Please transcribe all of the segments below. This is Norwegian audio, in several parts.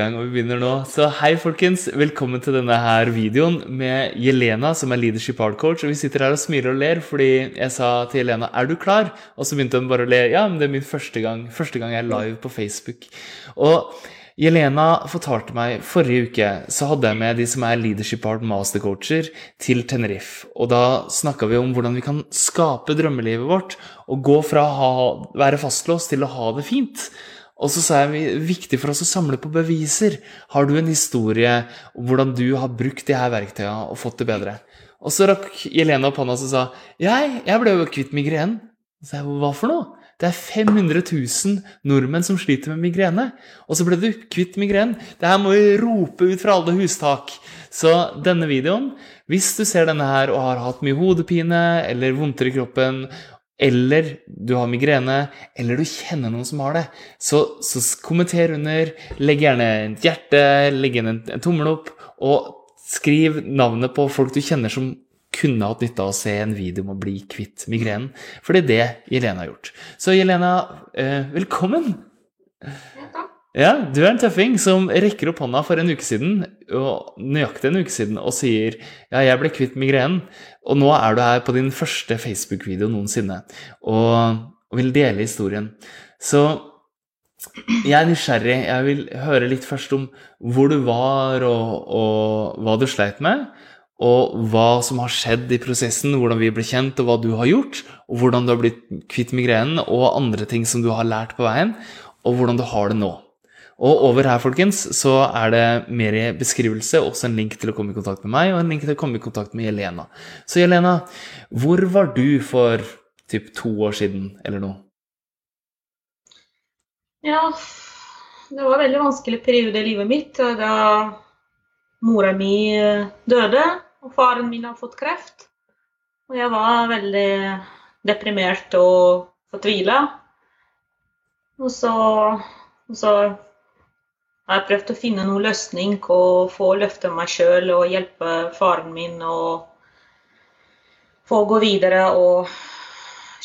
Gang, og vi begynner nå. Så hei, folkens. Velkommen til denne her videoen med Jelena, som er leadership art coach. Og vi sitter her og smiler og ler fordi jeg sa til Jelena er du klar? Og så begynte hun bare å le. Ja, men det er min første gang. Første gang jeg er live på Facebook. Og Jelena fortalte meg forrige uke så hadde jeg med de som er leadership art mastercoacher, til Tenerife. Og da snakka vi om hvordan vi kan skape drømmelivet vårt og gå fra å ha, være fastlåst til å ha det fint. Og så sa jeg viktig for oss å samle på beviser. Har du en historie om hvordan du har brukt de her verktøyene og fått det bedre? Og så rakk Jelena opp hånda og sa jeg, jeg ble jo kvitt migrenen. Så jeg, hva for noe? Det er 500 000 nordmenn som sliter med migrene. Og så ble du kvitt migrenen. Det her må vi rope ut fra alle hustak. Så denne videoen, hvis du ser denne her og har hatt mye hodepine eller vondter i kroppen eller du har migrene, eller du kjenner noen som har det, så, så kommenter under. Legg gjerne et hjerte, legg igjen en, en tommel opp, og skriv navnet på folk du kjenner som kunne hatt nytte av å se en video om å bli kvitt migrenen. For det er det Jelena har gjort. Så Jelena, eh, velkommen! Ja, du er en tøffing som rekker opp hånda for en uke siden, og nøyaktig en uke siden, og sier ja, jeg ble kvitt migrenen, og nå er du her på din første Facebook-video noensinne og, og, vil dele historien. Så jeg er nysgjerrig. Jeg vil høre litt først om hvor du var, og, og hva du sleit med, og hva som har skjedd i prosessen, hvordan vi ble kjent, og hva du har gjort, og hvordan du har blitt kvitt migrenen, og andre ting som du har lært på veien, og hvordan du har det nå. Og over her, folkens, så er det mer i beskrivelse, også en link til å komme i kontakt med meg, og en link til å komme i kontakt med Jelena. Så Jelena, hvor var du for typ to år siden, eller noe? Ja, det var en veldig vanskelig periode i livet mitt da mora mi eh, døde, og faren min har fått kreft. Og jeg var veldig deprimert og fortvila. Og så, og så jeg har prøvd å finne noen løsning og få løfte meg sjøl og hjelpe faren min og få gå videre og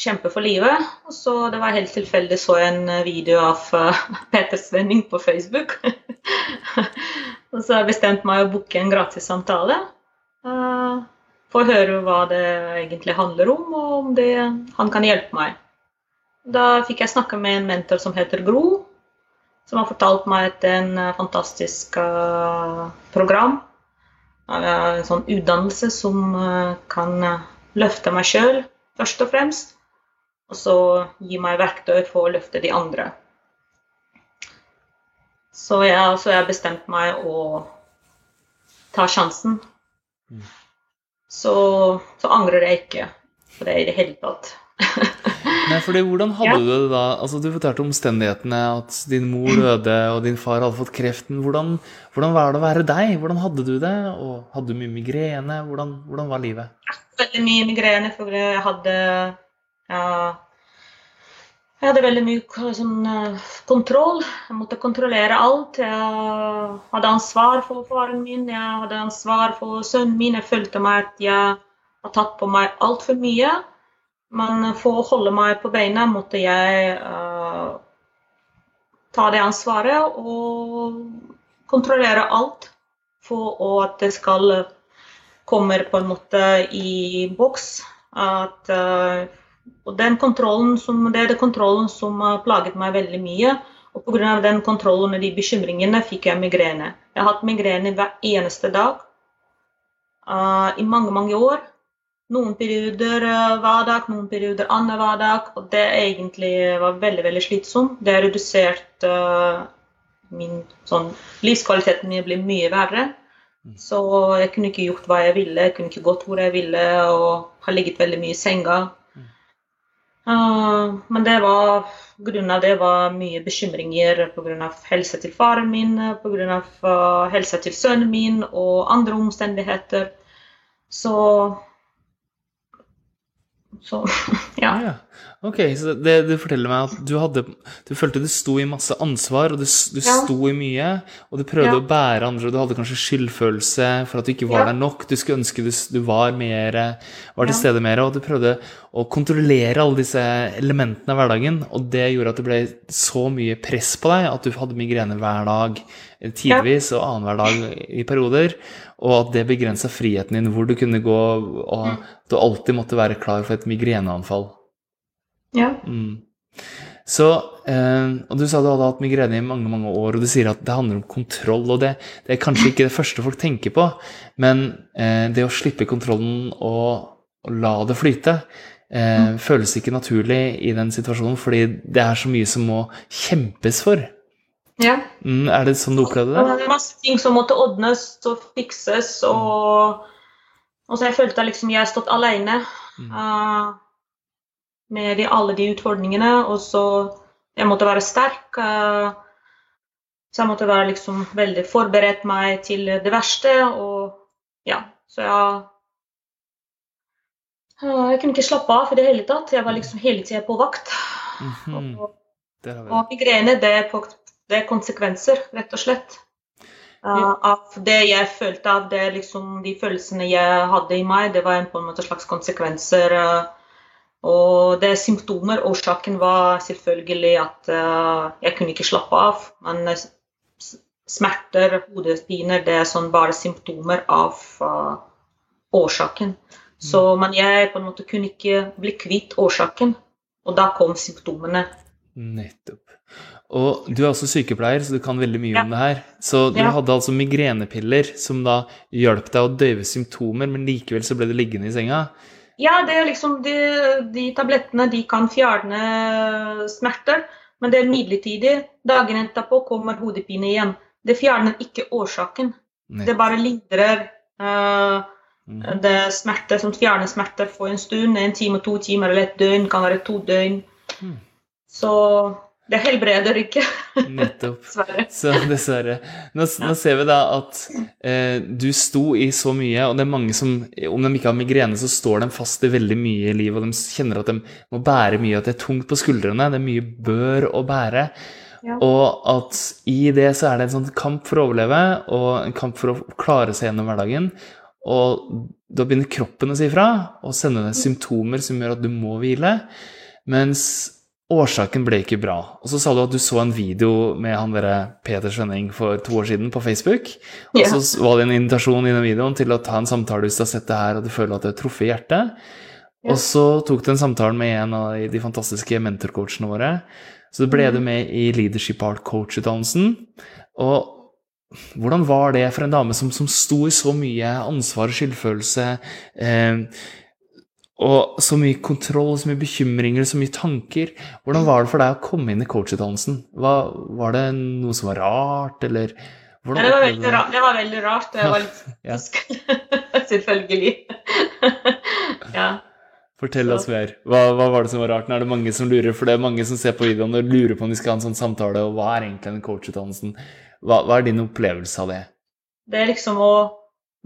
kjempe for livet. Og så Det var helt tilfeldig så jeg en video av uh, Peter Svenning på Facebook. og så har jeg meg å booke en gratis samtale. Uh, for å høre hva det egentlig handler om, og om det, han kan hjelpe meg. Da fikk jeg snakke med en mentor som heter Gro som har fortalt meg et en eh, fantastisk uh, program. En sånn utdannelse som uh, kan løfte meg sjøl, først og fremst. Og så gi meg verktøy for å løfte de andre. Så jeg, så jeg bestemt meg å ta sjansen. Mm. Så, så angrer jeg ikke på det i det hele tatt. Nei, fordi Hvordan hadde ja. du det da? Altså, Du fortalte omstendighetene, at din mor døde og din far hadde fått kreften. Hvordan, hvordan var det å være deg? Hvordan hadde du det? Og Hadde du mye migrene? Hvordan, hvordan var livet? Veldig mye migrene, for jeg hadde ja, jeg hadde veldig mye sånn, uh, kontroll. Jeg måtte kontrollere alt. Jeg hadde ansvar for faren min, jeg hadde ansvar for sønnen min. Jeg følte meg at jeg har tatt på meg altfor mye. Men for å holde meg på beina måtte jeg uh, ta det ansvaret og kontrollere alt for at det skal komme på en måte i boks. At, uh, den kontrollen som, det er den kontrollen som har plaget meg veldig mye. Og pga. den kontrollen og de bekymringene fikk jeg migrene. Jeg har hatt migrene hver eneste dag uh, i mange, mange år. Noen perioder eh, hver dag, noen perioder annenhver dag. Og det egentlig var veldig veldig slitsomt. Det har redusert uh, min sånn, Livskvaliteten min ble mye verre. Mm. Så jeg kunne ikke gjort hva jeg ville, jeg kunne ikke gått hvor jeg ville og har ligget veldig mye i senga. Uh, men det var av det var mye bekymringer pga. helsa til faren min, pga. Uh, helsa til sønnen min og andre omstendigheter. Så så ja. ja. Ok, så det du forteller meg at du hadde Du følte du sto i masse ansvar, og du, du Ja. sto i mye, og du prøvde Ja. å bære andre, og du hadde kanskje skyldfølelse for at du ikke var Ja. der nok, du skulle ønske du, du var mer Var til stede mer, og du prøvde å kontrollere alle disse elementene av hverdagen, og det gjorde at det ble så mye press på deg at du hadde migrene hver dag eh, tidvis og annenhver dag i perioder, og at det begrensa friheten din, hvor du kunne gå og at du alltid måtte være klar for et migreneanfall. Ja. Mm. Så, eh, og Du sa du hadde hatt migrene i mange mange år, og du sier at det handler om kontroll. og Det, det er kanskje ikke det første folk tenker på, men eh, det å slippe kontrollen og, og la det flyte eh, føles ikke naturlig i den situasjonen, fordi det er så mye som må kjempes for. ja. Mm, er det sånn du opplevde det? Det var masse ting som måtte ordnes og fikses. Og, og så jeg følte liksom jeg har stått alene Mm. eh, med de, alle de utfordringene. Og så jeg måtte være sterk. eh, så jeg måtte være liksom veldig forberedt meg til det verste. Og ja, så jeg Jeg kunne ikke slappe av i det hele tatt. Jeg var liksom hele tida på vakt. Og, har vi og migrene, det det er konsekvenser, rett og slett. Uh, av det jeg følte av det, liksom, de følelsene jeg hadde i meg, det var en, på en måte slags konsekvenser. uh, og det er symptomer. Årsaken var selvfølgelig at uh, jeg kunne ikke slappe av. Men s- smerter, hodepiner, det er sånn bare symptomer av uh, årsaken. Så, men jeg på en måte kunne ikke bli kvitt årsaken. Og da kom symptomene. Nettopp. Og du er også sykepleier, så du kan veldig mye Ja. om det her. Så du Ja. hadde altså migrenepiller som da hjalp deg å døyve symptomer, men likevel så ble du liggende i senga. Ja, det er liksom de, de tablettene de kan fjerne smerter, men det er midlertidig. Dagen etterpå kommer hodepine igjen. Det fjerner ikke årsaken. Det bare lindrer uh, mm. det er smerter som fjerner smerter for en stund. En time, to timer eller et døgn, kan være to døgn. Mm. Så det helbreder ikke, Nettopp. Så dessverre. Nå, nå ser vi da at eh, du sto i så mye, og det er mange som, om de ikke har migrene, så står de fast i veldig mye i livet, og de kjenner at de må bære mye, at det er tungt på skuldrene, det er mye bør å bære. Ja. Og at i det så er det en sånn kamp for å overleve, og en kamp for å klare seg gjennom hverdagen. Og da begynner kroppen å si fra og sende deg symptomer som gjør at du må hvile. Mens årsaken ble ikke bra. Og så sa du at du så en video med han derre Peter Skjønning for to år siden på Facebook. Og Ja. så var det en invitasjon i den videoen til å ta en samtale hvis du har sett det her og du føler at det har truffet hjertet. Yeah. Og så tok du en samtale med en av de fantastiske mentorcoachene våre. Så ble du med i Leadership Art Coach-utdannelsen. Og hvordan var det for en dame som, som sto i så mye ansvar og skyldfølelse, eh, og så mye kontroll, så mye bekymringer, så mye tanker? Hvordan var det for deg å komme inn i coachutdannelsen? Var, var det noe som var rart, eller hvordan Ja, det, var veldig rart. det var veldig rart. Det var litt Ja. Selvfølgelig. ja. Fortell oss mer. Hva, hva var det som var rart? Nå er det mange som lurer, for det er mange som ser på videoen og lurer på om de skal ha en sånn samtale, og hva er egentlig den coachutdannelsen? Hva, hva er din opplevelse av det? Det er liksom å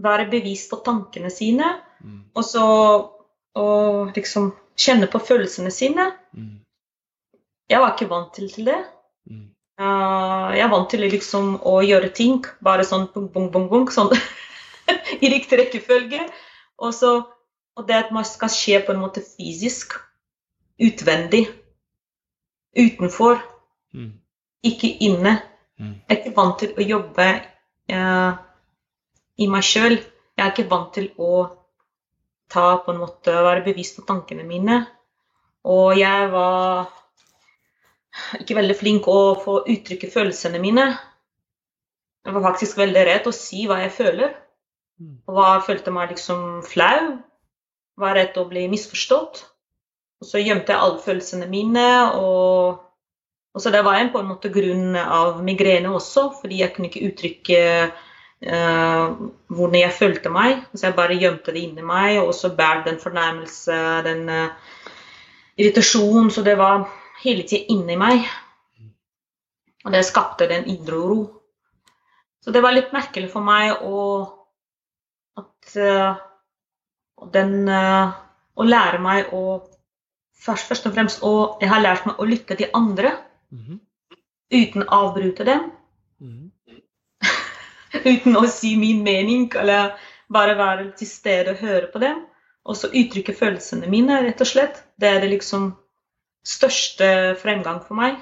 være bevisst på tankene sine, Mm, og så og liksom kjenne på følelsene sine. mm, Jeg var ikke vant til, til det. mm. Uh, jeg er vant til liksom å gjøre ting bare sånn bong, bong, bong, bong sånn i riktig rekkefølge. Og, så, og det at man skal skje på en måte fysisk, utvendig, utenfor, Mm, ikke inne. mm, Jeg er ikke vant til å jobbe uh, i meg sjøl. Jeg er ikke vant til å ta på en måte, være bevisst på tankene mine. Og jeg var ikke veldig flink å få uttrykke følelsene mine. Jeg var faktisk veldig redd å si hva jeg føler. Mm. Og jeg følte meg liksom flau. Var redd å bli misforstått. Og så gjemte jeg alle følelsene mine. og og så Det var en på en måte grunn av migrene også, fordi jeg kunne ikke uttrykke eh, hvordan jeg følte meg. Så jeg bare gjemte det inni meg, og så bært den fornærmelse, den eh, irritasjon. Så det var hele tida inni meg. Og det skapte den indre uro. Så det var litt merkelig for meg å at eh, den, å lære meg å først, først og fremst å Jeg har lært meg å lytte til andre Mhm. uten å avbryte dem. Mhm. uten å si min mening, eller bare være til stede og høre på dem. Og så uttrykke følelsene mine, rett og slett. Det er det liksom største fremgang for meg.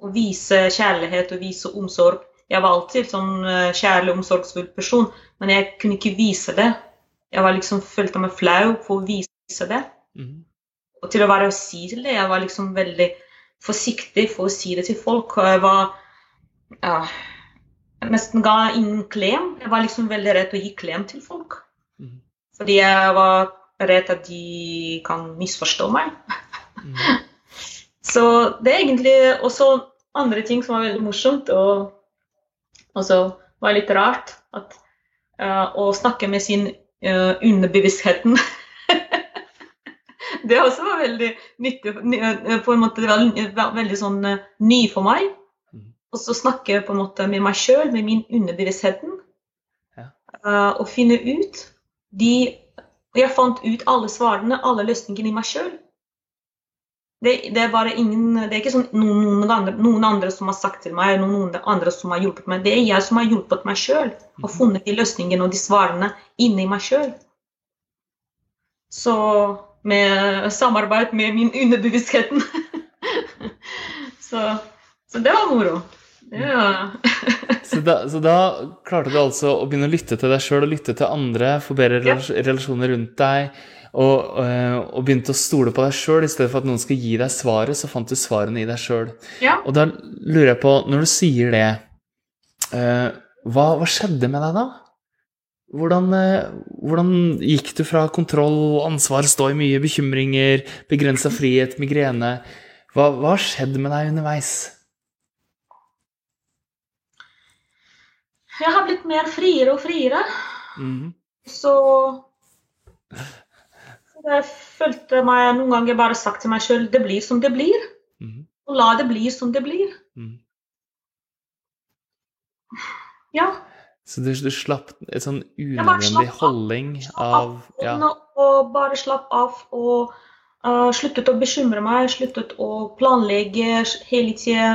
Å vise kjærlighet og vise omsorg. Jeg var alltid sånn eh, kjærlig, omsorgsfull person, men jeg kunne ikke vise det. Jeg var liksom, følte meg flau for å vise det. Mm. Og til å være å si til det, jeg var liksom veldig forsiktig for å si det til folk. Og jeg var ja, nesten ga ingen klem. Jeg var liksom veldig redd å gi klem til folk. Mm. Fordi jeg var redd at de kan misforstå meg. Mm. Så det er egentlig også andre ting som var veldig morsomt, og også var litt rart. At, uh, å snakke med sin uh, underbevisstheten Det også var veldig nyttig. eh, På en måte, det var veldig sånn ny for meg. Og så snakke på en måte med meg sjøl, med min underbevisstheten. Ja. eh, og finne ut de Og jeg fant ut alle svarene, alle løsningene i meg sjøl. Det, det, er ingen, det er ikke sånn noen, noen, andre, noen andre som har sagt til meg, noen andre som har hjulpet meg. Det er jeg som har hjulpet meg sjøl og Mhm. funnet de løsningene og de svarene inni meg sjøl. Så med samarbeid med min underbevisstheten. så, så det var moro. Var, Så da, så da klarte du altså å begynne å lytte til deg sjøl og lytte til andre, få bedre Ja. relasjoner rundt deg, og, eh, og begynte å stole på deg sjøl. I stedet for at noen skal gi deg svaret, så fant du svarene i deg sjøl. ja. Og da lurer jeg på, når du sier det, eh, hva, hva skjedde med deg da? Hvordan, eh, hvordan gikk du fra kontroll ansvar, stå i mye bekymringer, begrensa frihet, migrene? Hva har skjedd med deg underveis? Jeg har blitt mer friere og friere. Mm. Så jeg følte meg noen ganger bare sagt til meg sjøl det blir som det blir. Mm. Og la det bli som det blir. Mm. Ja. Så du, du slapp et sånn unødvendig holdning av. av ja. Og, og bare slapp av og uh, sluttet å bekymre meg, sluttet å planlegge hele tida.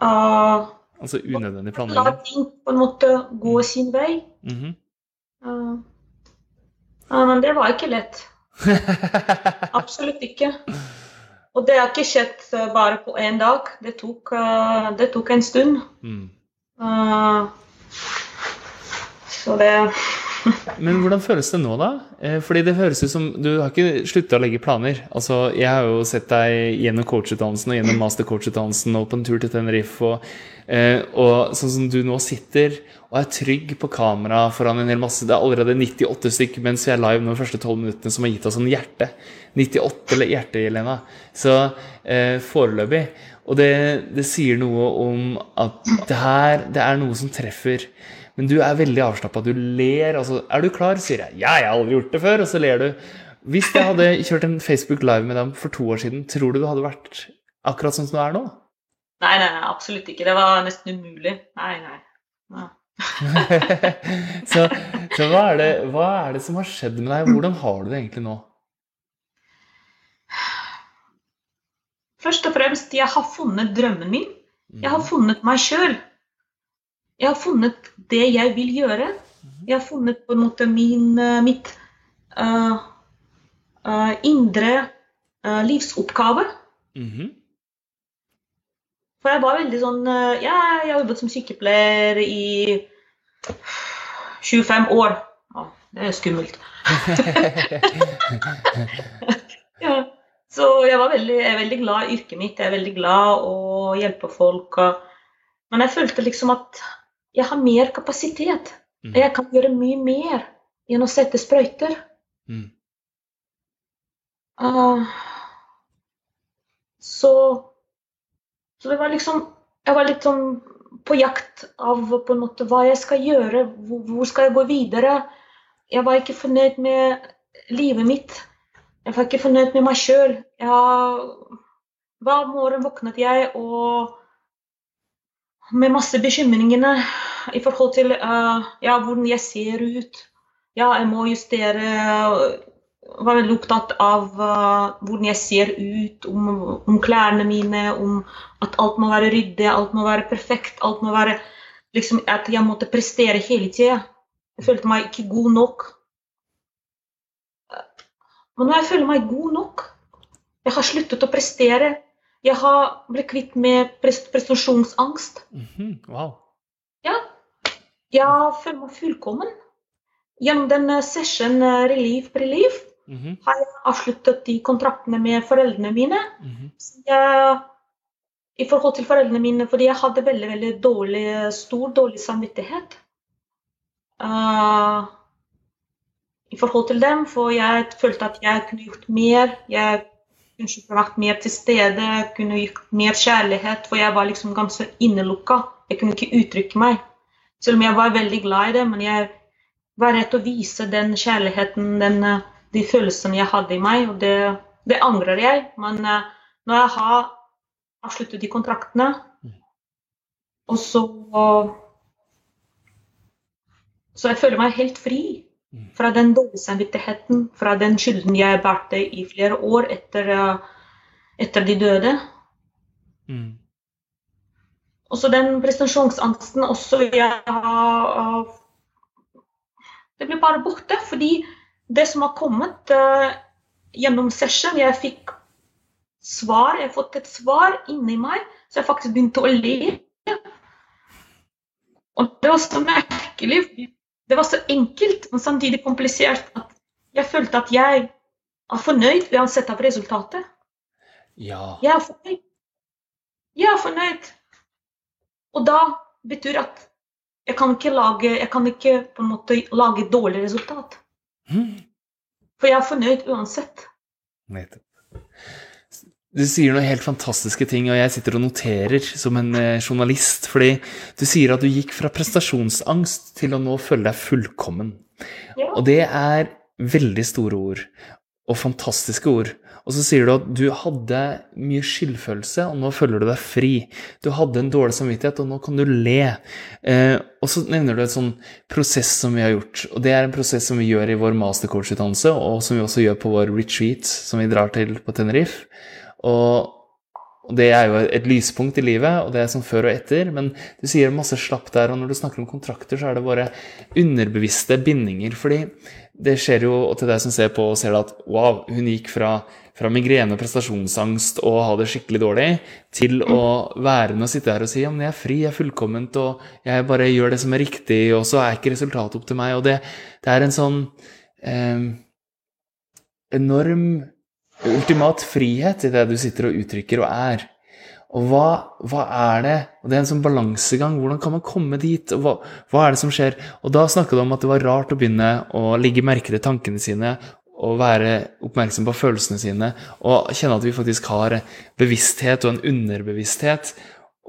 Uh, Altså unødvendig la ting på en måte gå sin vei. Mhm. Uh, ja, men det var ikke lett. Absolutt ikke. Og det har ikke skjedd uh, bare på én dag. Det tok, uh, det tok en stund. mm. Uh, så det Men hvordan føles det nå, da? Eh, Fordi det høres ut som du har ikke slutta å legge planer. Altså, jeg har jo sett deg gjennom coachutdannelsen og gjennom mastercoachutdannelsen og på en tur til Tenerife, og, eh, og sånn som du nå sitter og er trygg på kamera foran en hel masse Det er allerede 98 stykker mens vi er live nå de første 12 minuttene som har gitt oss en hjerte. 98 eller hjerte, Jelena. Så eh, foreløpig. Og det, det sier noe om at det her det er noe som treffer. Men du er veldig avslappa. Du ler. altså, 'Er du klar?' sier jeg. 'Ja, jeg har aldri gjort det før.' Og så ler du. Hvis jeg hadde kjørt en Facebook Live med dem for to år siden, tror du du hadde vært akkurat sånn som du er nå? Nei, nei, absolutt ikke. Det var nesten umulig. Nei, nei. nei. så så hva, er det, hva er det som har skjedd med deg? Hvordan har du det egentlig nå? Først og fremst, jeg har funnet drømmen min. Jeg har funnet meg sjøl. Jeg har funnet det jeg vil gjøre. Jeg har funnet på en måte min, eh, mitt uh, uh, indre uh, livsoppgave. Mhm. For jeg var veldig sånn Ja, jeg har jobbet som sykepleier i 25 år. Ja, det er skummelt. Ja. Så jeg var veldig, jeg er veldig glad i yrket mitt. Jeg er veldig glad å hjelpe folk. Men jeg følte liksom at jeg har mer kapasitet. Mm. Jeg kan gjøre mye mer enn å sette sprøyter. Mm. Uh, så, så det var liksom Jeg var litt sånn på jakt av på en måte hva jeg skal gjøre, hvor, hvor skal jeg gå videre. Jeg var ikke fornøyd med livet mitt. Jeg var ikke fornøyd med meg sjøl. Hver morgen våknet jeg og med masse bekymringene i forhold til uh, ja, hvordan jeg ser ut. Ja, jeg må justere var veldig opptatt av uh, hvordan jeg ser ut, om, om, klærne mine, om at alt må være ryddig, alt må være perfekt. alt må være liksom, At jeg måtte prestere hele tida. Jeg følte meg ikke god nok. Men jeg føler meg god nok Jeg har sluttet å prestere. Jeg har blitt kvitt med prestasjonsangst. Mm -hmm. Wow. Ja. Jeg føler meg fullkommen. Gjennom den session uh, Relief Relief mm -hmm. har jeg avsluttet de kontraktene med foreldrene mine. Mm -hmm. jeg, I forhold til foreldrene mine, fordi jeg hadde veldig veldig dårlig, stor dårlig samvittighet. Uh, I forhold til dem, for jeg følte at jeg kunne gjort mer. Jeg kunne vært mer til stede, kunne gitt mer kjærlighet, for jeg var liksom ganske innelukka. Jeg kunne ikke uttrykke meg. Selv om jeg var veldig glad i det, men jeg var redd å vise den kjærligheten, den de følelsene jeg hadde i meg. Og det, det angrer jeg. Men uh, når jeg har avsluttet de kontraktene, og så Så jeg føler meg helt fri fra den dårlige samvittigheten, fra den skylden jeg bærte i flere år etter, uh, etter de døde. Mm. Og så den prestasjonsangsten også jeg har Det blir bare borte, fordi det som har kommet uh, gjennom session Jeg fikk svar, jeg har fått et svar inni meg, så jeg faktisk begynte å le. Og det var så merkelig. Det var så enkelt, men samtidig komplisert at jeg følte at jeg er fornøyd uansett av resultatet. Ja. Jeg er fornøyd. Jeg er fornøyd. Og da betyr at jeg kan ikke lage, jeg kan ikke på en måte lage dårlig resultat. For jeg er fornøyd uansett. Nettopp. Du sier noen helt fantastiske ting, og jeg sitter og noterer som en eh, journalist. Fordi du sier at du gikk fra prestasjonsangst til å nå føle deg fullkommen. Ja. Og det er veldig store ord. Og fantastiske ord. Og så sier du at du hadde mye skyldfølelse, og nå føler du deg fri. Du hadde en dårlig samvittighet, og nå kan du le. Eh, og så nevner du et sånn prosess som vi har gjort. Og det er en prosess som vi gjør i vår mastercoach-utdannelse, og som vi også gjør på vår retreat, som vi drar til på Tenerife. Og det er jo et lyspunkt i livet, og det er som før og etter. Men du sier masse slapp der, og når du snakker om kontrakter, så er det våre underbevisste bindinger. Fordi det skjer jo, og til deg som ser på, og ser at wow, hun gikk fra, fra migrene og prestasjonsangst og ha det skikkelig dårlig, til å være med og sitte her og si ja, men jeg er fri, jeg er fullkomment, og jeg bare gjør det som er riktig, og så er ikke resultatet opp til meg. Og det, det er en sånn eh, enorm ultimat frihet i det du sitter og uttrykker og er. Og hva, hva, er det? Og Det er en sånn balansegang. Hvordan kan man komme dit? Og hva, hva, er det som skjer? Og da snakka du om at det var rart å begynne å ligge merke til tankene sine og være oppmerksom på følelsene sine og kjenne at vi faktisk har bevissthet og en underbevissthet.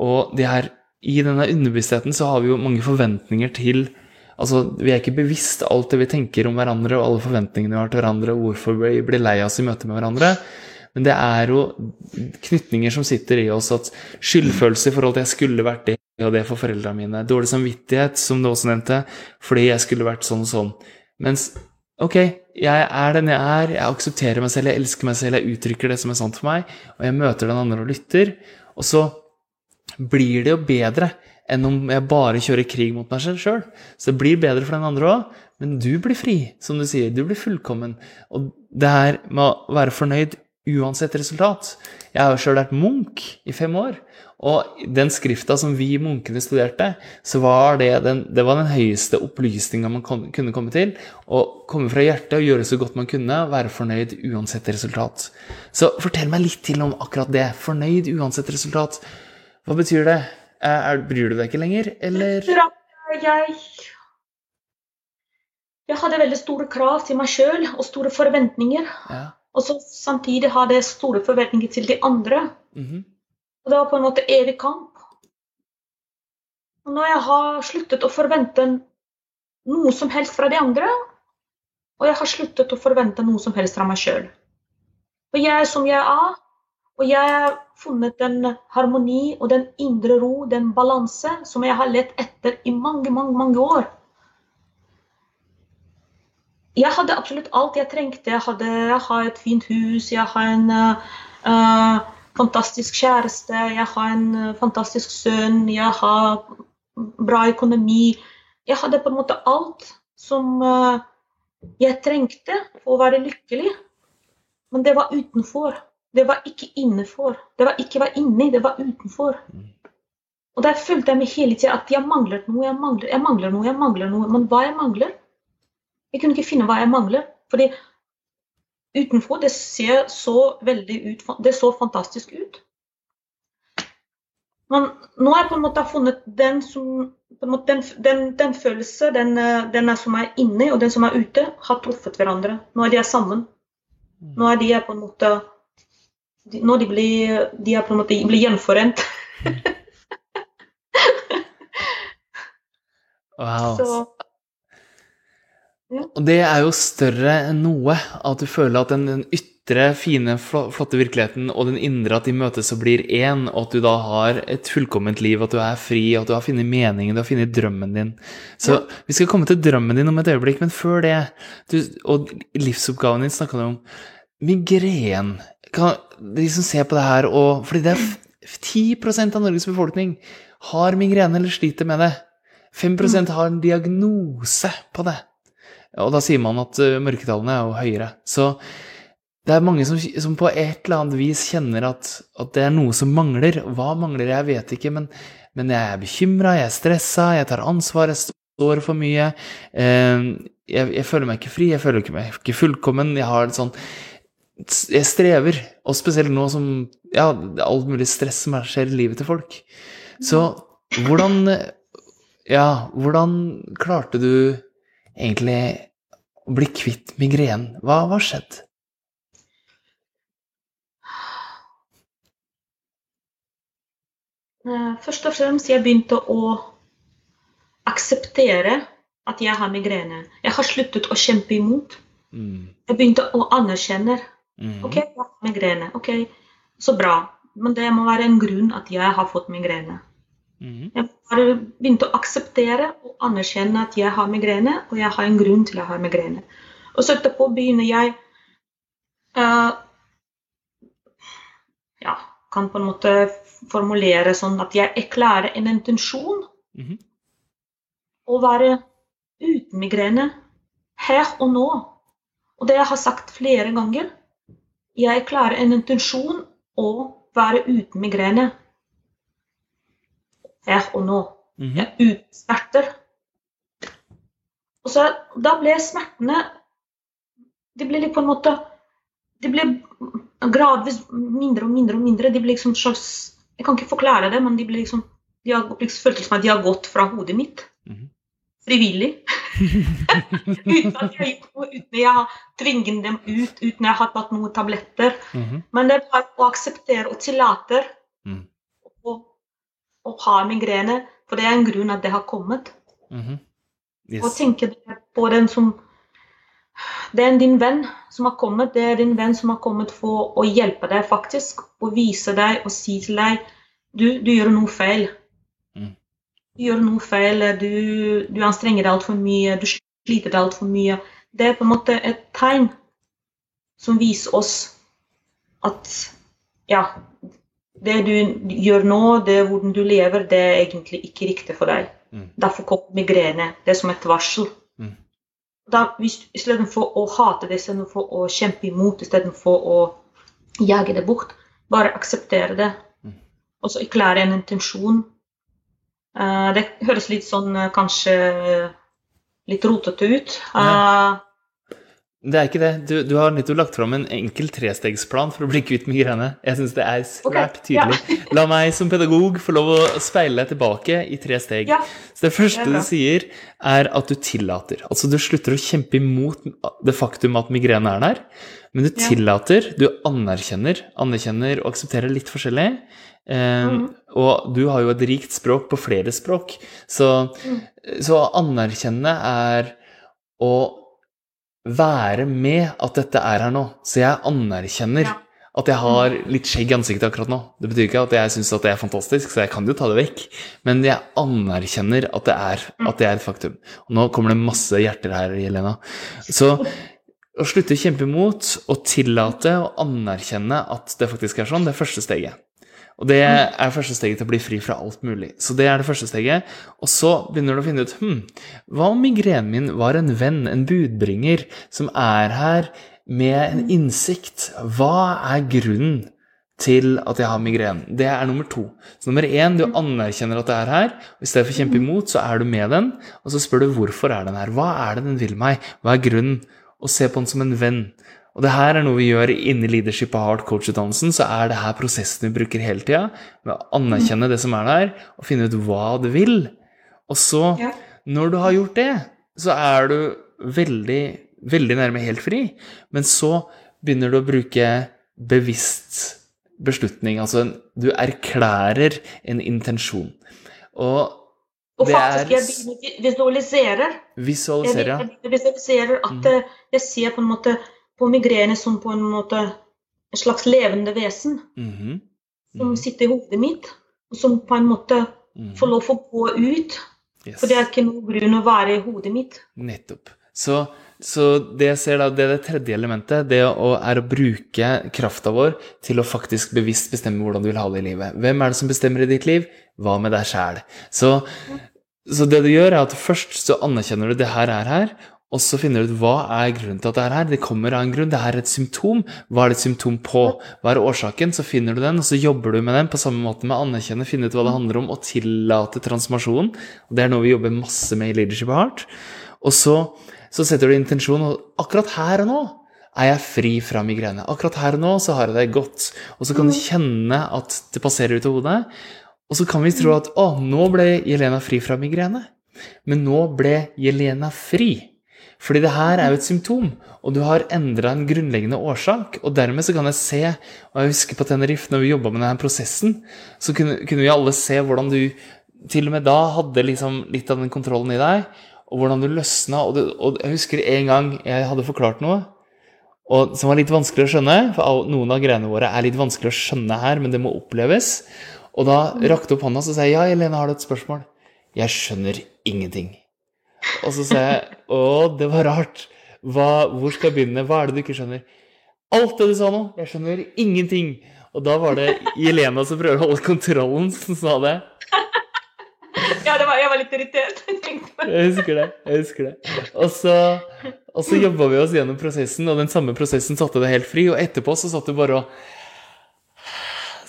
Og her, i denne underbevisstheten så har vi jo mange forventninger til Altså, Vi er ikke bevisst alt det vi tenker om hverandre og alle forventningene vi har til hverandre, og hvorfor vi blir lei oss i møte med hverandre. Men det er jo knytninger som sitter i oss, at skyldfølelse i forhold til jeg skulle vært det og det for foreldrene mine. Dårlig samvittighet, som du også nevnte, fordi jeg skulle vært sånn og sånn. Mens ok, jeg er den jeg er, jeg aksepterer meg selv, jeg elsker meg selv, jeg uttrykker det som er sant for meg, og jeg møter den andre og lytter. Og så blir det jo bedre enn om jeg bare kjører krig mot meg sjøl. Så det blir bedre for den andre òg, men du blir fri, som du sier. Du blir fullkommen. Og det her med å være fornøyd uansett resultat Jeg har jo sjøl vært munk i fem år. Og den skrifta som vi munkene studerte, så var det den, det var den høyeste opplysninga man kom, kunne komme til. Å komme fra hjertet og gjøre så godt man kunne, være fornøyd uansett resultat. Så fortell meg litt til om akkurat det. Fornøyd uansett resultat. Hva betyr det? Er, bryr du deg ikke lenger, eller? Jeg, jeg hadde veldig store krav til meg sjøl og store forventninger. Ja. Og så samtidig hadde jeg store forventninger til de andre. Mm -hmm. Og det var på en måte evig kamp. Og når jeg har sluttet å forvente noe som helst fra de andre, og jeg har sluttet å forvente noe som helst fra meg sjøl For jeg som jeg er, og jeg har funnet den harmoni og den indre ro, den balanse, som jeg har lett etter i mange, mange, mange år. jeg hadde absolutt alt jeg trengte. Jeg, hadde, jeg har et fint hus, jeg har en uh, fantastisk kjæreste, jeg har en uh, fantastisk sønn, jeg har bra økonomi. Jeg hadde på en måte alt som uh, jeg trengte for å være lykkelig. Men det var utenfor. Det var ikke innenfor. Det var ikke var inni, det var utenfor. Og der følte jeg meg hele tida at jeg mangler noe, jeg mangler, jeg mangler noe, jeg mangler noe. Men hva jeg mangler? Jeg kunne ikke finne hva jeg mangler. Fordi utenfor det ser så veldig ut Det så fantastisk ut. Men nå har jeg på en måte funnet den som den, den, den, følelse, den, den som er inne og den som er ute, har truffet hverandre. Nå er de sammen. Nå er de på en måte Nå de blir, de er på en måte blir gjenforent. wow. Så, og det er jo større enn noe, at du føler at den, den, ytre, fine, flotte virkeligheten og den indre, at de møtes og blir én, og at du da har et fullkomment liv, at du er fri, at du har funnet meningen, du har funnet drømmen din. Så ja. vi skal komme til drømmen din om et øyeblikk, men før det, du, og livsoppgaven din snakka du om migren. Kan, de som ser på det her, og fordi det er 10 av Norges befolkning har migrene eller sliter med det. 5 mm. har en diagnose på det. Og da sier man at uh, mørketallene er jo høyere. Så det er mange som, som på et eller annet vis kjenner at, at, det er noe som mangler. Hva mangler, jeg vet ikke, men, men jeg er bekymra, jeg er stressa, jeg tar ansvar, jeg står for mye. Uh, jeg, jeg, føler meg ikke fri, jeg føler meg ikke fullkommen. Jeg har et sånn Jeg strever, og spesielt nå som Ja, alt mulig stress som skjer i livet til folk. Så hvordan Ja, hvordan klarte du egentlig å bli kvitt migrenen. Hva har skjedd? Eh, først og fremst jeg begynte å akseptere at jeg har migrene. Jeg har sluttet å kjempe imot. Mm. Jeg begynte å anerkjenne. Mm. OK, jeg har migrene. Ok, Så bra. Men det må være en grunn at jeg har fått migrene. Mm. Jeg bare begynt å akseptere og anerkjenne at jeg har migrene, og jeg har en grunn til å ha migrene. Og så etterpå begynner jeg uh, Ja, kan på en måte formulere sånn at jeg erklærer en intensjon mm. å være uten migrene her og nå. Og det jeg har sagt flere ganger. Jeg klarer en intensjon å være uten migrene her og nå. Mm -hmm. Uten smerter. Og så, da ble smertene De ble på en måte De ble gradvis mindre og mindre og mindre. De ble liksom slags Jeg kan ikke forklare det, men de ble liksom de har, føltes som at de har gått fra hodet mitt. Mm -hmm. Frivillig. uten at jeg noe, uten jeg har tvinget dem ut, uten jeg har tatt noen tabletter. Mm -hmm. Men det er bare å akseptere og tillate mm ha har migrene. For det er en grunn at det har kommet. Mm -hmm. yes. Og tenke på den som Det er din venn som har kommet. Det er din venn som har kommet for å hjelpe deg, faktisk. Og vise deg og si til deg du, du gjør noe feil. Du gjør noe feil. Du, du anstrenger deg altfor mye. Du sliter deg altfor mye. Det er på en måte et tegn som viser oss at ja, det du gjør nå, det hvordan du lever, det er egentlig ikke riktig for deg. Mm. Derfor kommer migrene. Det er som et varsel. Mm. Da, hvis, istedenfor å hate det, istedenfor å kjempe imot, istedenfor å jage det bort, bare akseptere det. Mm. Og så erklære en intensjon. Uh, det høres litt sånn uh, kanskje litt rotete ut. Uh, det er ikke det. Du, du har nettopp lagt fram en enkel trestegsplan for å bli kvitt migrene. Jeg syns det er svært okay. tydelig. Ja. La meg som pedagog få lov å speile deg tilbake i tre steg. Ja. Så det første det du sier, er at du tillater. Altså du slutter å kjempe imot det faktum at migrene er der, men du tillater, du anerkjenner, anerkjenner og aksepterer litt forskjellig. Eh, mm. Og du har jo et rikt språk på flere språk, så, mm. så anerkjenne er å være med at dette er her nå. Så jeg anerkjenner ja. At jeg har litt skjegg i ansiktet akkurat nå. Det betyr ikke at jeg syns det er fantastisk, så jeg kan jo ta det vekk. Men jeg anerkjenner at det er, at det er et faktum. Og nå kommer det masse hjerter her, Jelena. Så å slutte å kjempe imot og tillate og anerkjenne at det faktisk er sånn, det er første steget. Og det er første steget til å bli fri fra alt mulig. Så det er det første steget. Og så begynner du å finne ut hm, hva om migrenen min var en venn, en budbringer, som er her med en innsikt. Hva er grunnen til at jeg har migrene? Det er nummer to. Så nummer én, du anerkjenner at det er her. og I stedet for å kjempe imot, så er du med den, og så spør du hvorfor er den her. Hva er det den vil meg? Hva er grunnen? Og se på den som en venn. Og det her er noe vi gjør inni Leadership og hard coach-utdannelsen. Så er det her prosessen vi bruker hele tida. Med å anerkjenne det som er der, og finne ut hva du vil. Og så, når du har gjort det, så er du veldig veldig nærme helt fri, men så begynner du å bruke bevisst beslutning. Altså du erklærer en intensjon. Og og faktisk, jeg visualiserer. Visualiserer, ja. Jeg, visualiserer at mm. jeg ser på en måte på migrene som på en måte en slags levende vesen. Mm -hmm. Mm -hmm. Som sitter i hodet mitt, og som på en måte -hmm. får lov å gå ut. Yes. For det er ikke noe grunn å være i hodet mitt. Nettopp. Så så det jeg ser da, det er det tredje elementet. Det å, er å bruke krafta vår til å faktisk bevisst bestemme hvordan du vil ha det i livet. Hvem er det som bestemmer i ditt liv? Hva med deg sjæl? Så, så, det du gjør, er at først så anerkjenner du det her er her, og så finner du ut hva er grunnen til at det er her. Det kommer av en grunn. Det er et symptom. Hva er det et symptom på? Hva er årsaken? Så finner du den, og så jobber du med den på samme måte med å anerkjenne, finne ut hva det handler om, og tillate transformasjonen. Det er noe vi jobber masse med i Leadership Heart. Og så så setter du intensjon, og akkurat her og nå er jeg fri fra migrene. Akkurat her og nå så har jeg det godt. Og så kan du kjenne at det passerer ut av hodet. Og så kan vi tro at å, nå ble Jelena fri fra migrene. Men nå ble Jelena fri. Fordi det her er jo et symptom, og du har endra en grunnleggende årsak. Og dermed så kan jeg se, og jeg husker på Tenerife, når vi jobba med denne prosessen, så kunne, kunne vi alle se hvordan du til og med da hadde liksom litt av den kontrollen i deg og hvordan du løsna. Og, og, jeg husker en gang jeg hadde forklart noe og, som var litt vanskelig å skjønne. For noen av greiene våre er litt vanskelig å skjønne her, men det må oppleves. Og da rakte opp hånda og sa jeg, ja, Helene, har du et spørsmål? Jeg skjønner ingenting. Og så sa jeg å, det var rart. Hva, hvor skal jeg begynne? Hva er det du ikke skjønner? Alt det du sa nå. Jeg skjønner ingenting. Og da var det Jelena som prøver å holde kontrollen, som sa det. Ja, var, jeg var litt irritert. jeg husker det. jeg husker det. Og så, og så jobba vi oss gjennom prosessen, og den samme prosessen satte det helt fri. Og etterpå så satt du bare og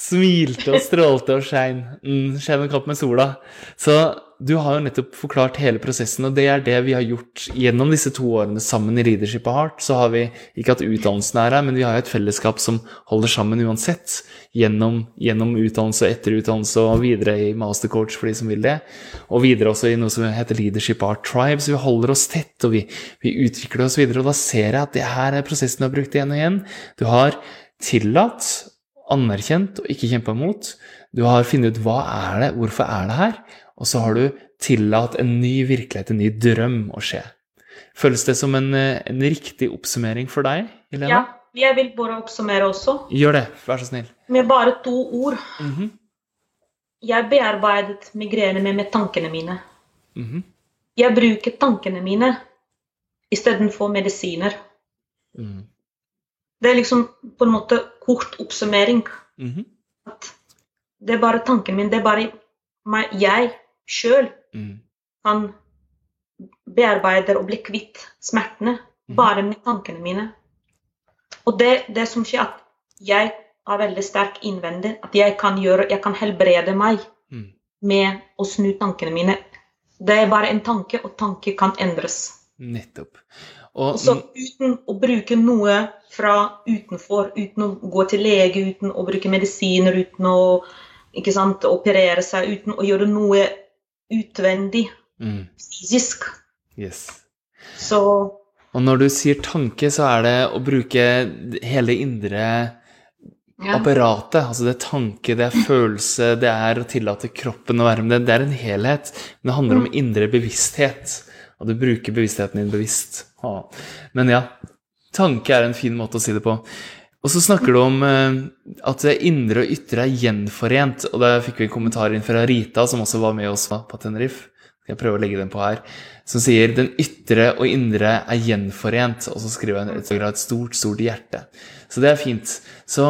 smilte og strålte og skein. Mm, skein en kapp med sola. Så du har jo nettopp forklart hele prosessen, og det er det vi har gjort gjennom disse to årene sammen i Leadership of Heart. Så har vi ikke hatt utdannelsen her, men vi har jo et fellesskap som holder sammen uansett. Gjennom, gjennom utdannelse og etterutdannelse og videre i mastercoach for de som vil det. Og videre også i noe som heter Leadership Art Tribe. Så vi holder oss tett, og vi, vi utvikler oss videre. Og da ser jeg at det her er prosessen du har brukt igjen og igjen. Du har tillatt, anerkjent og ikke kjempa imot. Du har funnet ut hva er det, hvorfor er det her? Og så har du tillatt en ny virkelighet, en ny drøm, å skje. Føles det som en, eh, en riktig oppsummering for deg, Helena? Ja, jeg vil bare oppsummere også. Gjør det, vær så snill. Med bare to ord. Mm -hmm. Jeg bearbeidet migrene med, med tankene mine. Mm -hmm. Jeg bruker tankene mine istedenfor medisiner. Mm. Det er liksom på en måte kort oppsummering. -hmm. At det er bare tankene mine. Det er bare meg, jeg sjøl mm. kan bearbeide og bli kvitt smertene mm. bare med tankene mine. Og det, det som skjer, at jeg er veldig sterk innvendig. At jeg kan, gjøre, jeg kan helbrede meg mm. med å snu tankene mine. Det er bare en tanke, og tanke kan endres. Nettopp. Og, så uten å bruke noe fra utenfor, uten å gå til lege, uten å bruke medisiner, uten å sant, operere seg, uten å gjøre noe utvendig, mm. fysisk. Yes. Så Og når du sier tanke, så er det å bruke hele indre ja. apparatet. Altså det er tanke, det er følelse, det er å tillate kroppen å være med. Det er en helhet. Men det handler om mm. indre bevissthet. Og du bruker bevisstheten din bevisst. Men ja, tanke er en fin måte å si det på. Og så snakker du om eh, at det indre og ytre er gjenforent. Og der fikk vi en kommentar inn fra Rita, som også var med oss på Tenerife. Jeg prøver å legge den på her. Som sier 'den ytre og indre er gjenforent'. Og så skriver hun et, et stort, stort hjerte. Så det er fint. Så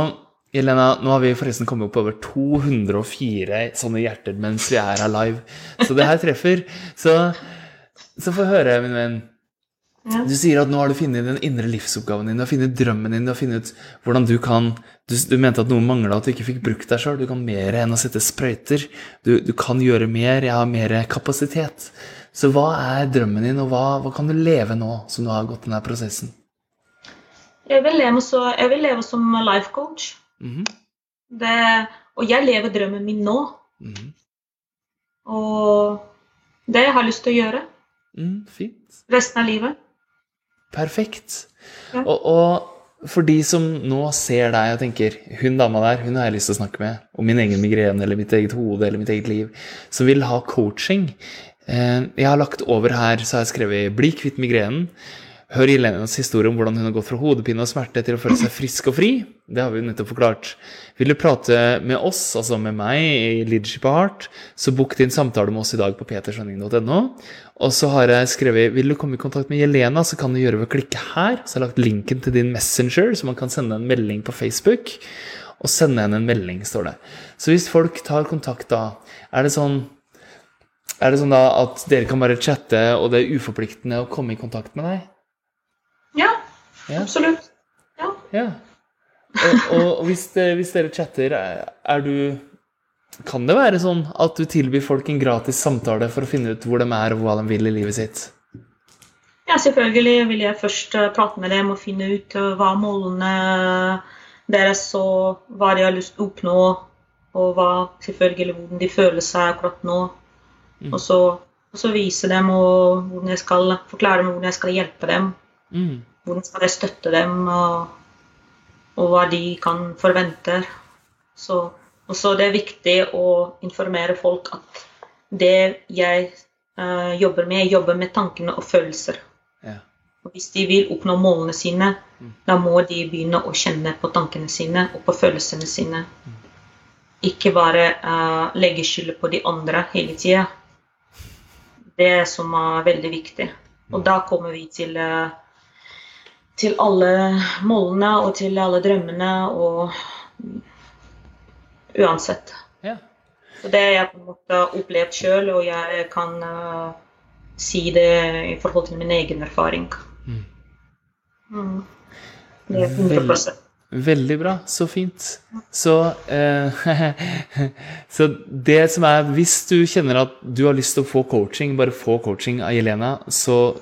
Jelena, nå har vi forresten kommet opp over 204 sånne hjerter mens vi er her live. Så det her treffer. Så, så få høre, min venn. Ja. Du sier at nå har du funnet den indre livsoppgaven din, du har funnet drømmen din, du har funnet hvordan du kan Du, du mente at noe mangla, at du ikke fikk brukt deg sjøl. Du kan mer enn å sette sprøyter. Du, du kan gjøre mer, jeg har mer kapasitet. Så hva er drømmen din, og hva, hva kan du leve nå som du har gått denne prosessen? Jeg vil leve, så, jeg vil leve som life coach. Mhm, Det, og jeg lever drømmen min nå. mhm, Og det jeg har lyst til å gjøre mm, fint. resten av livet. Perfekt. Ja. Og, og for de som nå ser deg og tenker hun dama der, hun har jeg lyst til å snakke med om min egen migrene eller mitt eget hode eller mitt eget liv, som vil ha coaching. Eh, Jeg har lagt over her, så har jeg skrevet 'bli kvitt migrenen'. Hør Jelenas historie om hvordan hun har gått fra hodepine og smerte til å føle seg frisk og fri. Det har vi jo nettopp forklart. Vil du prate med oss, altså med meg i Leadership of Heart, så book din samtale med oss i dag på peterskjønning.no. Og så har jeg skrevet vil du komme i kontakt med Jelena, så kan du gjøre ved å klikke her. Så har jeg lagt linken til din Messenger, så man kan sende en melding på Facebook. Og sende henne en melding, står det. Så hvis folk tar kontakt da, er det sånn er det sånn da at dere kan bare chatte, og det er uforpliktende å komme i kontakt med deg? Ja, Ja. absolutt. Ja. Ja. Og, og, hvis, det, hvis dere chatter, er, er du Kan det være sånn at du tilbyr folk en gratis samtale for å finne ut hvor de er, og hva de vil i livet sitt? ja, selvfølgelig vil jeg først eh, prate med dem og finne ut eh, hva målene deres og hva de har lyst til å oppnå, og hva selvfølgelig hvordan de føler seg akkurat nå. Mm. Og, så, og så vise dem og hvordan jeg skal forklare dem hvordan jeg skal hjelpe dem. Mm. Hvordan skal jeg støtte dem, og, og hva de kan forvente. Så, og så det er viktig å informere folk at det jeg uh, jobber med, jeg jobber med tankene og følelser. Ja. Og hvis de vil oppnå målene sine, Mm. da må de begynne å kjenne på tankene sine og på følelsene sine. Ikke bare uh, legge skylda på de andre hele tida. Det som er veldig viktig. Og da kommer vi til, eh, til alle målene og til alle drømmene og uansett. ja. Så det har jeg på en måte opplevd sjøl, og jeg kan uh, si det i forhold til min egen erfaring. Mm. Mm. Det er 100 Veldig bra. Så fint. Så, eh, så det som er Hvis du kjenner at du har lyst til å få coaching, bare få coaching av Jelena, så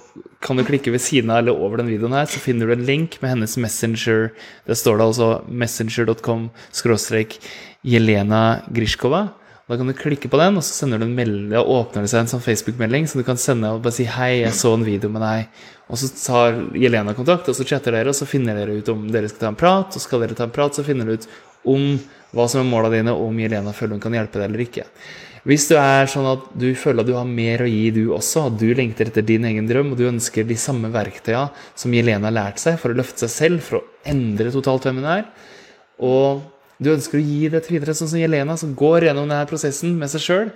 kan du klikke ved siden av eller over den videoen her, så finner du en link med hennes Messenger. Der står det altså messenger.com skråstrek Jelena Grishkova. Da kan du klikke på den, og så sender du en melding, da åpner det seg en sånn Facebook-melding så du kan sende og bare si 'Hei, jeg så en video med deg'. Og så tar Jelena kontakt, og så chatter dere, og så finner dere ut om dere skal ta en prat. Og skal dere ta en prat, så finner dere ut om hva som er måla dine, og om Jelena føler hun kan hjelpe deg eller ikke. Hvis du er sånn at du føler at du har mer å gi, du også, at du lengter etter din egen drøm, og du ønsker de samme verktøya som Jelena har lært seg for å løfte seg selv, for å endre totalt hvem hun er, og du ønsker å gi det til videre, sånn som Jelena, som går gjennom denne prosessen med seg sjøl,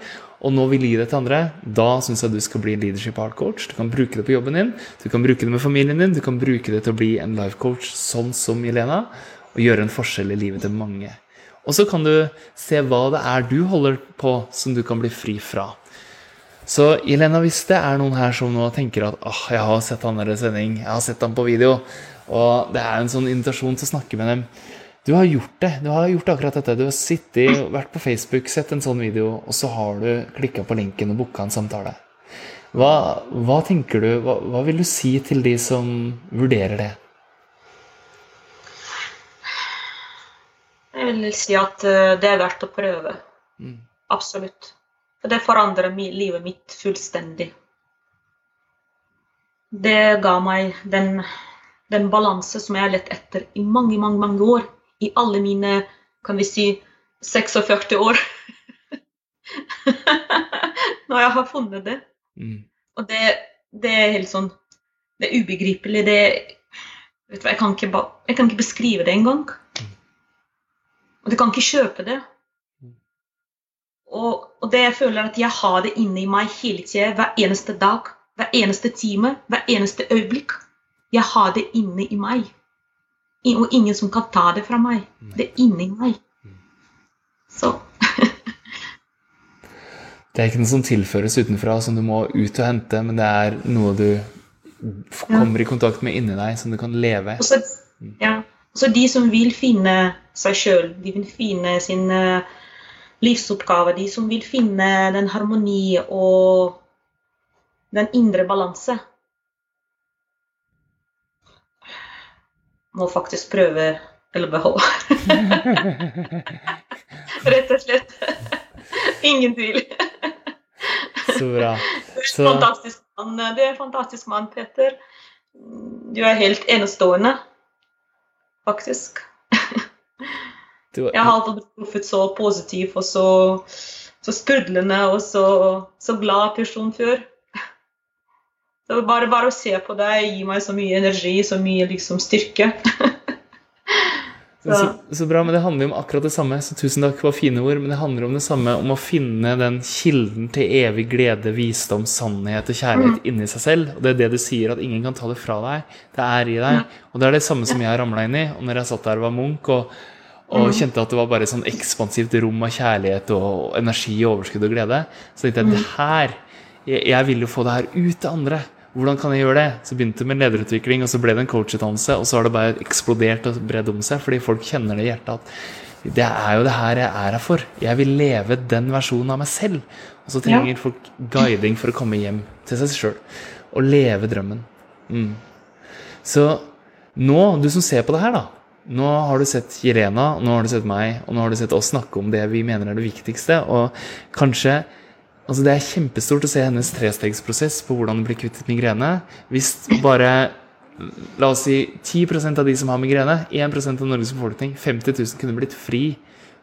og nå vil gi det til andre, da syns jeg du skal bli leadership art coach. Du kan bruke det på jobben din, du kan bruke det med familien din, du kan bruke det til å bli en life coach sånn som Jelena, og gjøre en forskjell i livet til mange. Og så kan du se hva det er du holder på som du kan bli fri fra. Så Jelena, hvis det er noen her som nå tenker at åh, jeg har sett han der i sending, jeg har sett han på video, og det er en sånn invitasjon til å snakke med dem Du har gjort det. Du har gjort akkurat dette. Du har sittet, vært på Facebook, sett en sånn video, og så har du klikka på linken og booka en samtale. Hva, hva tenker du, hva, hva vil du si til de som vurderer det? Jeg vil si at eh, det er verdt å prøve. Mm. Absolutt. For det forandrer livet mitt fullstendig. Det ga meg den, den balanse som jeg har lett etter i mange, mange, mange år. I alle mine, kan vi si, 46 år. Når jeg har funnet det. Mm. Og det, det er helt sånn Det er ubegripelig. Det, Vet du jeg kan, ikke, jeg kan ikke beskrive det engang. Og du kan ikke kjøpe det. Og, og det jeg føler at jeg har det inni meg hele tida, hver eneste dag, hver eneste time, hver eneste øyeblikk. Jeg har det inne i meg. Og ingen som kan ta det fra meg. Det er inni meg. Så. Det er ikke noe som tilføres utenfra, som du må ut og hente, men det er noe du kommer i kontakt med inni deg, som du kan leve. Og så, ja, så de som vil finne seg sjøl, de vil finne sin eh, livsoppgave, de som vil finne den harmoni og den indre balanse, må faktisk prøve LBH. Rett og slett. Ingen tvil. Så bra. Så- fantastisk mann, du er en fantastisk mann, Peter. Du er helt enestående, faktisk. Du, Jeg har alltid blitt truffet så positiv og så, så sprudlende og så, så glad person før. Så bare, bare å se på deg gir meg så mye energi, så mye liksom styrke. så, så bra, men det handler jo om akkurat det samme. Så tusen takk for fine ord. Men det handler om det samme, om å finne den kilden til evig glede, visdom, sannhet og kjærlighet inni seg selv. Og det er det du sier, at ingen kan ta det fra deg. Det er i deg. Og det er det samme som jeg har ramla inn i. Og når jeg satt der og var munk og, og kjente at det var bare et sånn ekspansivt rom av kjærlighet og energi, overskudd og glede, så tenkte jeg det her jeg, jeg vil jo få det her ut til andre. Hvordan kan jeg gjøre det? Så begynte det med lederutvikling, og så ble det en coachutdannelse, og så har det bare eksplodert og bredd om seg, fordi folk kjenner det i hjertet at det er jo det her jeg er her for. Jeg vil leve den versjonen av meg selv. Og så trenger folk guiding for å komme hjem til seg sjøl og leve drømmen. Mm. Så nå, du som ser på det her, da. Nå har du sett Jirena, nå har du sett meg, og nå har du sett oss snakke om det vi mener er det viktigste. Og kanskje Altså Det er kjempestort å se hennes trestegsprosess på hvordan bli kvitt migrene. Hvis bare La oss si 10% av de som har migrene, 1% av Norges befolkning, 50 000, kunne blitt fri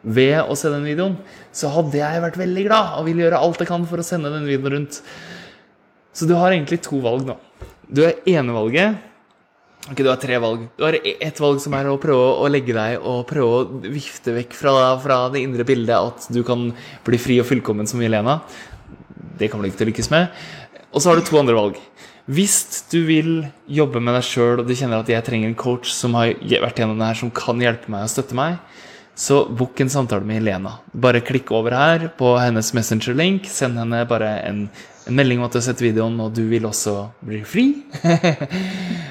ved å se den videoen, så hadde jeg vært veldig glad og vil gjøre alt jeg kan for å sende den videoen rundt. Så du har egentlig to valg nå. Du har enevalget Ok, du har tre valg. Du har ett valg som er å prøve å legge deg og prøve å vifte vekk fra, fra det indre bildet at du kan bli fri og fullkommen som Jelena. Det kommer du ikke til å lykkes med. Og så har du to andre valg. Hvis du vil jobbe med deg sjøl og du kjenner at jeg trenger en coach som har vært gjennom det her, som kan hjelpe meg og støtte meg, så book en samtale med Helena. Bare klikk over her på hennes Messenger-link. Send henne bare en, en melding om at du har sett videoen, og du vil også bli fri.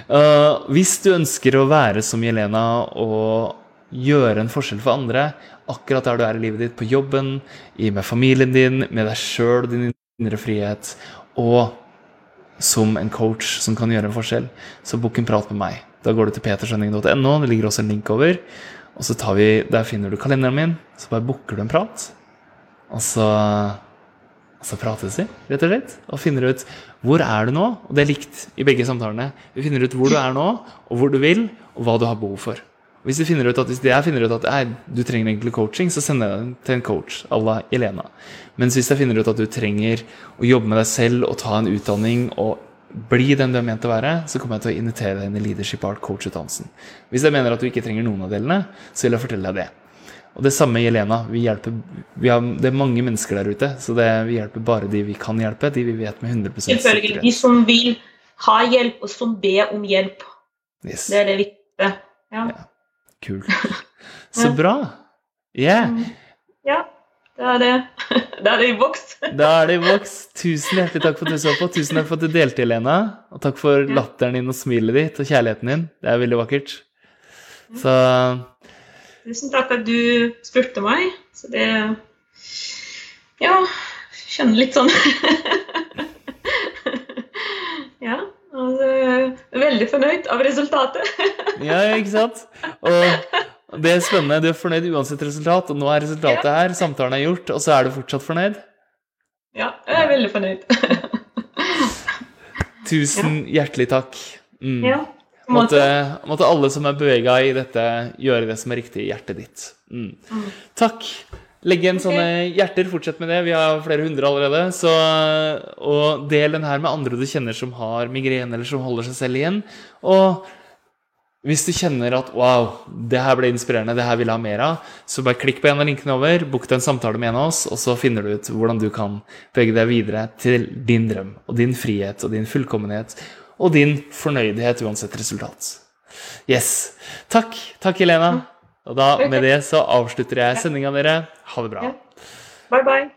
Uh, hvis du ønsker å være som Helena og gjøre en forskjell for andre, akkurat der du er i livet ditt, på jobben, med familien din, med deg sjøl, din indre frihet, og som en coach som kan gjøre en forskjell, så book en prat med meg. Da går du til peterskjønning.no, det ligger også en link over. Og så tar vi, Der finner du kalenderen min, så bare booker du en prat. Og så, og så prates vi, rett og slett. Og finner ut hvor er du nå. Og det er likt i begge samtalene. Vi finner ut hvor du er nå, og hvor du vil, og hva du har behov for. Hvis, du finner ut at, jeg finner ut at du trenger egentlig coaching, så sender jeg den til en coach à la Elena. Mens hvis jeg finner ut at du trenger å jobbe med deg selv og ta en utdanning og bli den du er ment å være, så kommer jeg til å invitere deg inn i Leadership Art Coach-utdannelsen. Hvis jeg mener at du ikke trenger noen av delene, så vil jeg fortelle deg det. Og det samme gjelder Elena. Vi hjelper, vi har, det er mange mennesker der ute, så det, vi hjelper bare de vi kan hjelpe, de vi vet med 100 Selvfølgelig. De som vil ha hjelp, og som ber om hjelp. Yes. Det er det viktige. Ja. Ja. Kult. Så bra. Yeah. ja. Da er det, da er det i boks. Da er det i boks. Tusen hjertelig takk for at du så på. Tusen takk for at du delte, Helena. Og takk for latteren din og smilet ditt og kjærligheten din. Det er veldig vakkert. Så Tusen takk at du spurte meg. Så det Ja, kjenner litt sånn Ja. Altså, veldig fornøyd av resultatet. Ja, ikke sant? Og det er spennende. Du er fornøyd uansett resultat, og nå er resultatet her. Samtalen er gjort, og så er du fortsatt fornøyd? Ja, jeg er veldig fornøyd. Tusen hjertelig takk. Mm. Ja. Måtte, måtte alle som er bevega i dette, gjøre det som er riktig i hjertet ditt. Mm. Takk. Legg igjen sånne hjerter. Fortsett med det. Vi har flere hundre allerede. Så, og del den her med andre du kjenner som har migrene, eller som holder seg selv igjen. Og Hvis du kjenner at wow, det her ble inspirerende, det her vil jeg ha mer av, så bare klikk på en av linkene over, deg en samtale med en av oss, og så finner du ut hvordan du kan bevege deg videre til din drøm og din frihet og din fullkommenhet og din fornøydhet uansett resultat. Yes. Takk. Takk, Helena. Og da, med det så avslutter jeg sendinga, dere. Ha det bra. Bye, bye.